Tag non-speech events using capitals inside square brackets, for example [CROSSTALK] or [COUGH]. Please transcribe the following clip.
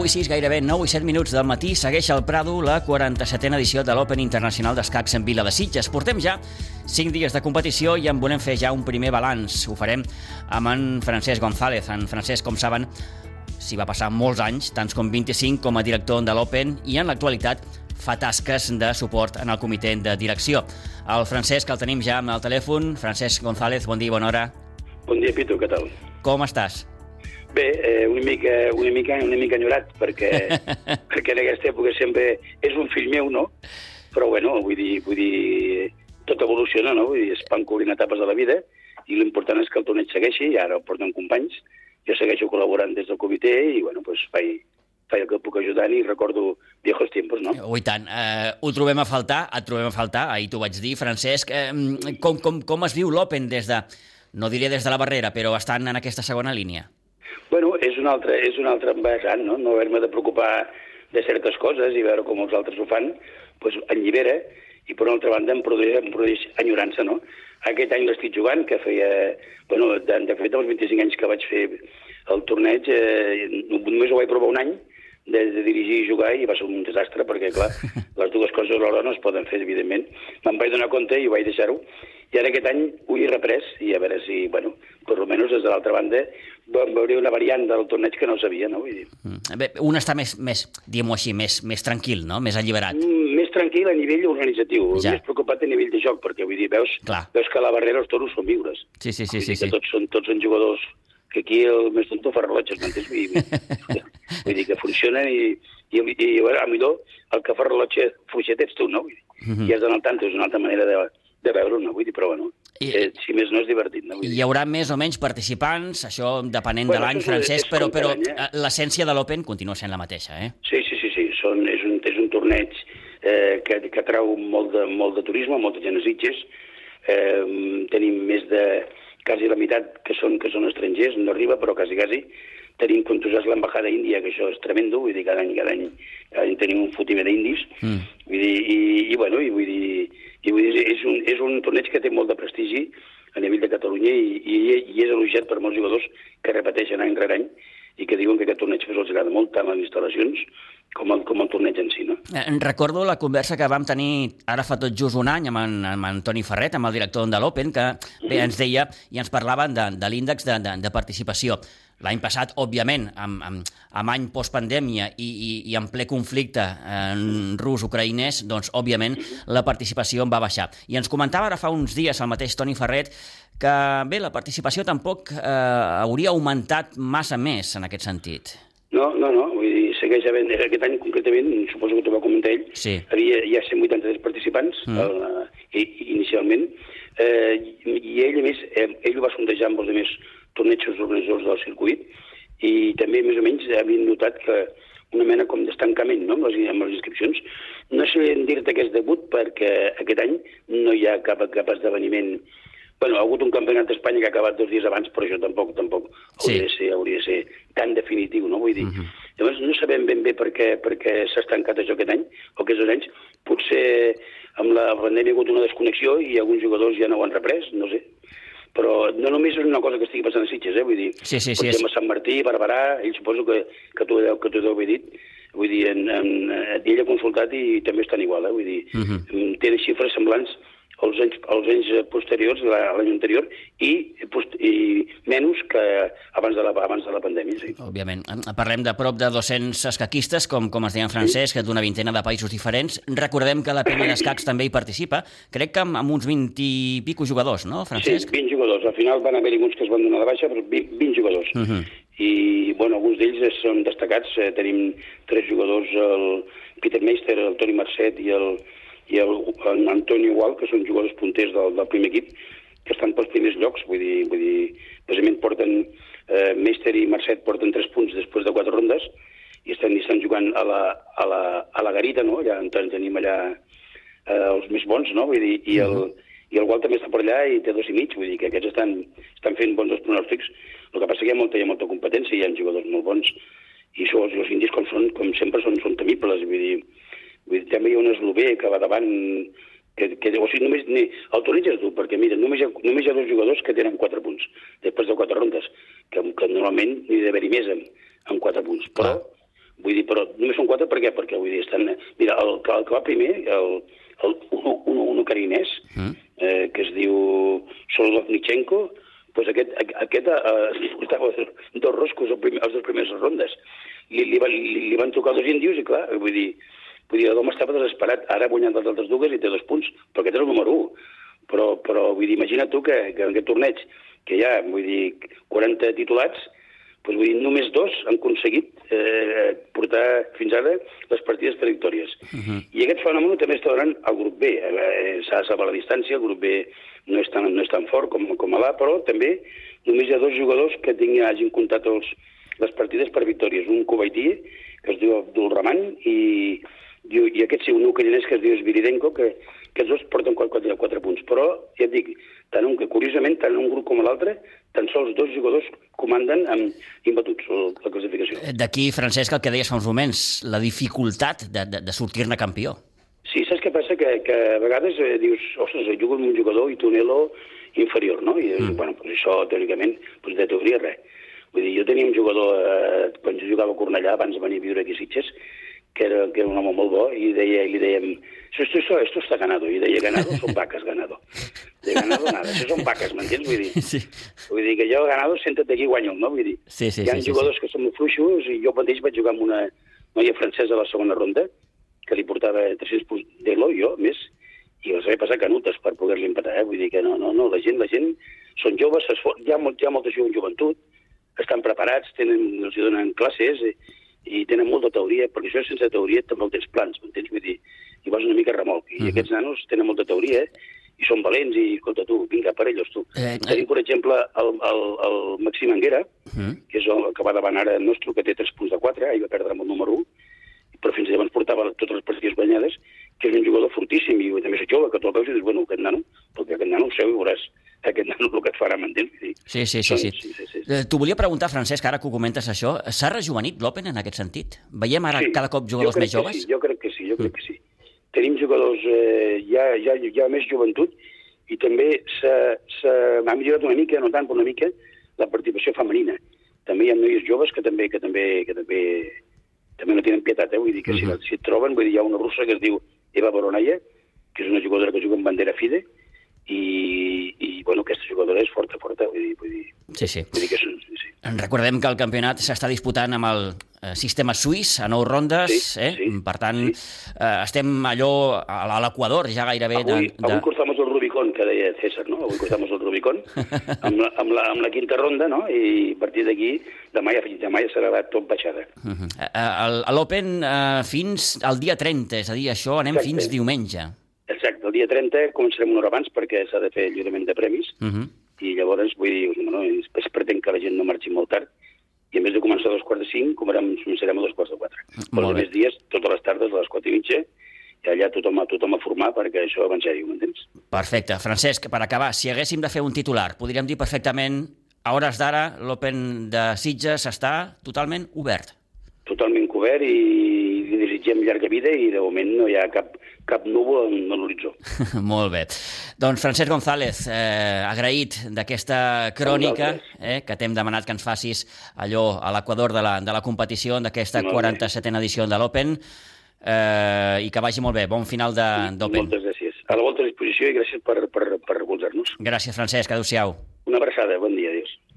9 i 6, gairebé 9 i 7 minuts del matí, segueix al Prado la 47a edició de l'Open Internacional d'Escacs en Vila de Sitges. Portem ja 5 dies de competició i en volem fer ja un primer balanç. Ho farem amb en Francesc González. En Francesc, com saben, s'hi va passar molts anys, tants com 25 com a director de l'Open i en l'actualitat fa tasques de suport en el comitè de direcció. El Francesc el tenim ja amb el telèfon. Francesc González, bon dia i bona hora. Bon dia, Pitu, què tal? Com estàs? Bé, eh, una, mica, una, mica, una mica enyorat, perquè, [LAUGHS] perquè en aquesta època sempre és un fill meu, no? Però, bueno, vull dir, vull dir tot evoluciona, no? Vull dir, es van cobrint etapes de la vida i l'important és que el torneig segueixi, i ara el porten companys, jo segueixo col·laborant des del comitè i, bueno, pues, faig, faig el que puc ajudant i recordo viejos tiempos, no? Ui, tant. Eh, ho trobem a faltar, et trobem a faltar, ahir t'ho vaig dir, Francesc. Eh, com, com, com es viu l'Open des de, no diré des de la barrera, però estan en aquesta segona línia? Bueno, és un altre, és un altre vessant, no? No haver-me de preocupar de certes coses i veure com els altres ho fan, doncs allibera, i per una altra banda em produeix, em produeix enyorança, no? Aquest any l'estic jugant, que feia... Bueno, de, de fet, els 25 anys que vaig fer el torneig, eh, només ho vaig provar un any, de, de dirigir i jugar i va ser un desastre perquè, clar, [LAUGHS] les dues coses alhora no es poden fer, evidentment. Me'n vaig donar compte i ho vaig deixar-ho. I ara aquest any ho he reprès i a veure si, bueno, per almenys des de l'altra banda veuré una variant del torneig que no sabia, no? Vull dir. Mm. Bé, un està més, més diguem-ho així, més, més tranquil, no? Més alliberat. Mm, més tranquil a nivell organitzatiu, Ja. més preocupat a nivell de joc, perquè vull dir, veus, Clar. veus que a la barrera els toros són viures. Sí, sí, sí, Vull sí. dir sí. Tots, són, tots són jugadors que aquí el més tonto fa rellotges, m'entens? [LAUGHS] funcionen i, i, i a veure, a millor el que fa rellotge fluixet ets tu, no? Vull dir, Mhm. I has d'anar al tanto, és una altra manera de, de veure-ho, no? Vull dir, però bueno, I- eh, si més no és divertit, no? Vull Hi dir. haurà més o menys participants, això depenent de Bueno, l'any, és- Francesc, és però, però eh? eh, l'essència de l'Open continua sent la mateixa, eh? Sí, sí, sí, sí. Són, és, un, és un torneig eh, que, que atrau molt de, molt de turisme, molta gent a Sitges. Eh, tenim més de quasi la meitat que són, que són estrangers, no arriba, però quasi, quasi. Tenim com tu saps l'embajada índia, que això és tremendo, vull dir, cada any, cada any, cada any tenim un fotimer d'indis, Mm. vull dir, i, i, bueno, i vull dir, i vull dir, és un, és un torneig que té molt de prestigi a nivell de Catalunya i, i, i és elogiat per molts jugadors que repeteixen any rere any i que diuen que aquest torneig els agrada molt, tant les instal·lacions com el, com el torneig en si, no? Eh, Recordo la conversa que vam tenir ara fa tot just un any amb en, amb en Toni Ferret, amb el director de l'Open, que bé, ens deia i ens parlaven de, de l'índex de, de, de participació. L'any passat, òbviament, amb, amb, amb any postpandèmia i, i, i en ple conflicte eh, rus-ucraïnès, doncs, òbviament, la participació en va baixar. I ens comentava ara fa uns dies el mateix Toni Ferret que, bé, la participació tampoc eh, hauria augmentat massa més en aquest sentit. No, no, no, vull dir, segueix havent, aquest any concretament, suposo que t'ho va comentar ell, Sí. havia, ha 183 participants Mm. el, i, inicialment, eh, i, ell, a més, eh, ell ho va sondejar amb els altres tornejos organitzadors del circuit, i també, més o menys, havien notat que una mena com d'estancament no? amb, les, amb les inscripcions. No sé dir-te que és debut perquè aquest any no hi ha cap, cap esdeveniment Bueno, ha hagut un campionat d'Espanya que ha acabat dos dies abans, però això tampoc tampoc Sí. hauria, de ser, hauria de ser? Vull dir, uh -huh. llavors no sabem ben bé per què, per què s'ha estancat això aquest any, o aquests dos anys. Potser amb la pandèmia hi ha hagut una desconnexió i alguns jugadors ja no ho han reprès, no sé. Però no només és una cosa que estigui passant a Sitges, eh? Vull dir, Sí, sí, sí, potser és- a Sant Martí, Barberà, ell suposo que, que tu que tu deu haver dit, vull dir, en, en, ell ha consultat i també estan igual, eh? Vull dir, uh Mhm. -huh. té xifres semblants als anys, als anys posteriors, la- l'any anterior, i, i menys que abans de la, abans de la pandèmia, sí. Òbviament. En- Parlem de prop de 200 escaquistes, com, com es deia en francès, que d'una vintena de països diferents. Recordem que la penya d'escacs també hi participa, crec que amb, amb uns 20 i pico jugadors, no, Francesc? Sí, 20 jugadors. Al final van haver-hi uns que es van donar de baixa, però 20, 20 jugadors. Uh -huh. I, bueno, alguns d'ells són destacats. Eh, tenim tres jugadors, el Peter Meister, el Toni Marcet i el, i el, el Antoni Gual, que són jugadors punters del, del primer equip, que estan pels primers llocs. Vull dir, vull dir precisament porten, eh, Meister i Marcet porten tres punts després de quatre rondes i estan, i estan jugant a la, a la, a la garita, no? Allà on tenim allà eh, els més bons, no? Vull dir, i el, i el Gual també està per allà i té dos i mig, vull dir que aquests estan, estan fent bons els pronòstics. El que passa que hi ha molta, hi ha molta competència, hi ha jugadors molt bons, i això, els, els indis, com, són, com sempre, són, són temibles, vull dir, vull dir, també hi ha un eslové que va davant, que, que o sigui, només, ni, el és dur, perquè mira, només hi, ha, només hi ha dos jugadors que tenen quatre punts, després de quatre rondes, que, que normalment n'hi ha d'haver-hi més amb, amb quatre punts, però Clar. Vull dir, però només són quatre per què? Perquè, vull dir, estan... Mira, el, el que va primer, el, el un, un, un ucraïnès, mm. eh, que es diu Solovnichenko, pues aquest, aquest eh, [LAUGHS] portava dos roscos els, primer, els dos primeres rondes. I li, li, li van trucar dos índios i, clar, vull dir, vull dir l'home estava desesperat. Ara ha guanyat les altres dues i té dos punts, però aquest és el número 1. Però, però vull dir, imagina't tu que, que en aquest torneig, que hi ha, vull dir, 40 titulats, doncs, vull dir, només dos han aconseguit eh, portar fins ara les partides per victòries. Uh -huh. I aquest fenomen també està donant al grup B. Eh, S'ha de salvar la distància, el grup B no és tan, no és tan fort com, com a l'A, però també només hi ha dos jugadors que tinguin, hagin comptat els, les partides per victòries. Un cubaití, que es diu Abdul Rahman, i, i, i aquest sí, un ucraïnès que es diu Sviridenko, que, que els dos porten 4, 4, 4 punts. Però, ja et dic, tant un, que curiosament, tant un grup com l'altre, tan sols dos jugadors comanden amb imbatuts la classificació. D'aquí, Francesc, el que deies fa uns moments, la dificultat de, de, de sortir-ne campió. Sí, saps què passa? Que, que a vegades eh, dius, ostres, jugo amb un jugador i tu Nelo inferior, no? I mm. bueno, pues això, teòricament, pues de teoria res. Vull dir, jo tenia un jugador, eh, quan jo jugava a Cornellà, abans de venir a viure aquí a Sitges, que era, que era un home molt bo, i, deia, li dèiem, esto, esto, esto está ganado. I deia, ganado son vacas, ganado. De ganado nada, això són vaques, m'entens? Vull dir, sí. vull dir que jo ganado senta't aquí i guanyo, no? Vull dir, sí, sí, hi ha sí, jugadors sí. que són molt fluixos i jo mateix vaig jugar amb una noia francesa a la segona ronda que li portava 300 punts d'elo, jo, més, i els vaig passar canutes per poder-li empatar, eh? Vull dir que no, no, no, la gent, la gent són joves, hi ha, molt, hi ha molta joventut, estan preparats, tenen, els donen classes i, i tenen molta teoria, perquè això sense teoria el tens plans, m'entens? Vull dir, i vas una mica remolc. I uh mhm. -huh. aquests nanos tenen molta teoria, i són valents, i escolta tu, vinga, per ells tu. Eh, eh. Tenim, per exemple, el, el, el Maxim Anguera, uh -huh. que és el que va davant ara nostre, que té 3 punts de 4, eh, i va perdre amb el número 1, però fins llavors portava totes les partides guanyades, que és un jugador fortíssim, i també és jove, que tu el veus i dius, bueno, aquest nano, perquè aquest nano ho sé, i veuràs aquest nano el que et farà, m'entens? Sí, sí, sí. sí. sí, sí, sí. Eh, T'ho volia preguntar, Francesc, ara que ho comentes això, s'ha rejuvenit l'Open en aquest sentit? Veiem ara sí, cada cop jugadors més joves? Sí, jo crec que sí, jo crec mm. que sí tenim jugadors, eh, ha, hi ha més joventut i també s'ha millorat una mica, no tant, però una mica, la participació femenina. També hi ha noies joves que també, que també, que també, també no tenen pietat, eh? vull dir que uh -huh. si, si et troben, vull dir, hi ha una russa que es diu Eva Boronaya, que és una jugadora que juga amb bandera FIDE, i, i bueno, aquesta jugadora és forta, forta, vull dir, vull dir, sí, sí. vull dir que és, sí. Recordem que el campionat s'està disputant amb el eh, sistema suís a nou rondes, sí, eh? sí, per tant sí. eh, estem allò a l'Equador ja gairebé... Avui, de, de... avui que deia César, no? Avui cruzamos el Rubicón amb, la, amb, la, amb la quinta ronda, no? I a partir d'aquí, demà, ja, demà ja serà tot baixada. Uh -huh. uh, L'Open uh, fins al dia 30, és a dir, això anem Exacte. fins diumenge. Exacte, el dia 30 començarem una hora abans perquè s'ha de fer el lliurament de premis, uh -huh. i llavors, vull dir, bueno, es pretén que la gent no marxi molt tard, i en vez de començar a dos quarts de cinc, començarem a dos quarts de quatre. Però els dies, totes les tardes, a les quatre i mitja, i allà tothom, tothom a formar perquè això va en sèrio, m'entens? Perfecte. Francesc, per acabar, si haguéssim de fer un titular, podríem dir perfectament, a hores d'ara, l'Open de Sitges està totalment obert. Totalment cobert i li desitgem llarga vida i de moment no hi ha cap, cap núvol en l'horitzó. [LAUGHS] Molt bé. Doncs Francesc González, eh, agraït d'aquesta crònica eh, que t'hem demanat que ens facis allò a l'equador de, la, de la competició d'aquesta 47a edició de l'Open eh, i que vagi molt bé. Bon final d'Open. Moltes gràcies. A la volta disposició i gràcies per, per, per recolzar-nos. Gràcies, Francesc. Adéu-siau. Una abraçada. Bon dia.